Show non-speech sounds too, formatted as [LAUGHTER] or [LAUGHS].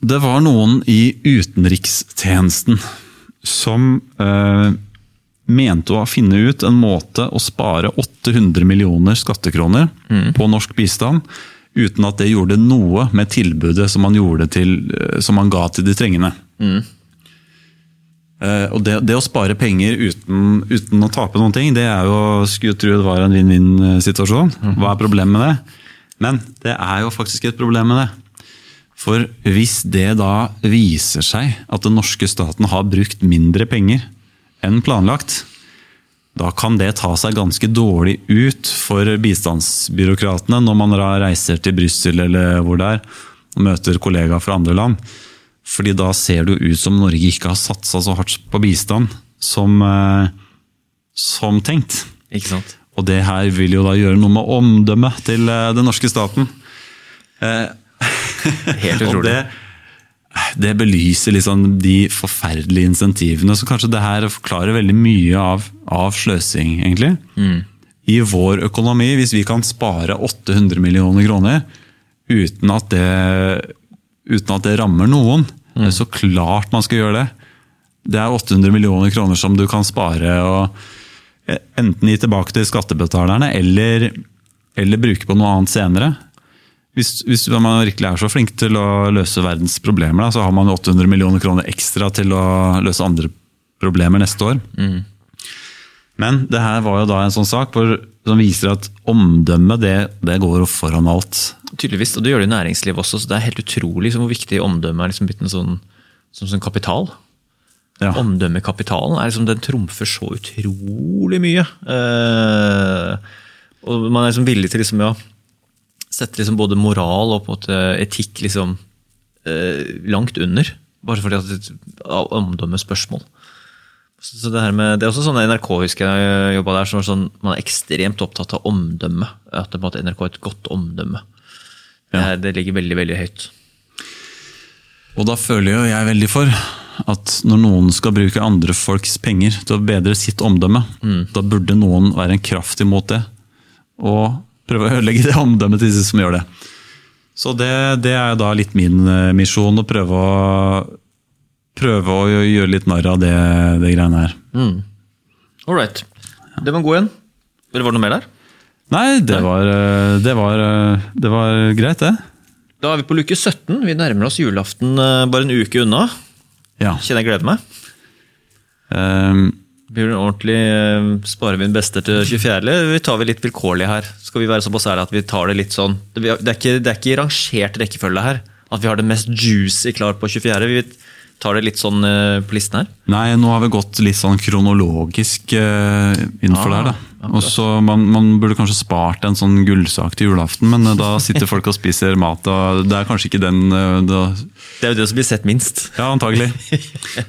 Det var noen i utenrikstjenesten som eh, mente å finne ut en måte å spare 800 millioner skattekroner på norsk bistand, uten at det gjorde noe med tilbudet som man, til, eh, som man ga til de trengende. Eh, og det, det å spare penger uten, uten å tape noen ting, det er jo skulle tro det var en vinn-vinn-situasjon. Hva er problemet med det? Men det er jo faktisk et problem med det. For hvis det da viser seg at den norske staten har brukt mindre penger enn planlagt, da kan det ta seg ganske dårlig ut for bistandsbyråkratene når man da reiser til Brussel eller hvor det er, og møter kollegaer fra andre land. Fordi da ser det ut som Norge ikke har satsa så hardt på bistand som, eh, som tenkt. Ikke sant? Og det her vil jo da gjøre noe med omdømmet til eh, den norske staten. [LAUGHS] Helt Og det, det belyser liksom de forferdelige insentivene. Så kanskje det her forklarer veldig mye av, av sløsing, egentlig. I vår økonomi, hvis vi kan spare 800 millioner kroner uten at det, uten at det rammer noen, så klart man skal gjøre det. Det er 800 millioner kroner som du kan spare og eh, enten gi tilbake til skattebetalerne eller, eller bruke på noe annet senere. Hvis, hvis man virkelig er så flink til å løse verdens problemer, da, så har man 800 millioner kroner ekstra til å løse andre problemer neste år. Men det her var jo da en sånn sak hvor, som viser at omdømmet det, det går foran alt. Tydeligvis, og det gjør det i næringslivet også, så det er helt utrolig liksom, hvor viktig omdømme er liksom blitt en sånn, som sånn kapital. Ja. Omdømmekapitalen er liksom, den trumfer så utrolig mye. Eh, og man er liksom villig til liksom, ja, sette liksom både moral og etikk liksom, eh, langt under. Bare fordi at er omdømmespørsmål. Så så det, med, det er også sånn NRK husker jeg jobba der, som var sånn, man er ekstremt opptatt av omdømme. At det, på en måte, NRK har et godt omdømme. Det, er- det ligger veldig veldig høyt. Og da føler jo jeg veldig for at når noen skal bruke andre folks penger til å bedre sitt omdømme, da burde noen være en kraft imot det. Og prøve å ødelegge det omdømmet til de som gjør det. Så det, det er da litt min eh, misjon, å prøve å, prøve å gjøre litt narr av det, det greiene her. All right. Det var en god en. Eller var det noe mer der? Nei, det var, eh, det var, eh, det var greit, det. Da er vi på luke 17. Vi nærmer oss julaften bare en uke unna. Ja. Kjenner jeg gleder meg. Ehm, Blir det en ordentlig eh, Sparer vi den beste til 24., eller vi tar vi litt vilkårlig her? Skal vi være såpass ærlige at vi tar det litt sånn Det er ikke, det er ikke rangert rekkefølge her. At vi har det mest juicy klart på 24. Vi tar det litt sånn eh, på listen her. Nei, nå har vi gått litt sånn kronologisk eh, innenfor Ah, der. da. Og så man, man burde kanskje spart en sånn gullsak til julaften, men da sitter folk og spiser mat, og det er kanskje ikke den da, Det er jo det som blir sett minst. Ja, antagelig. [LAUGHS]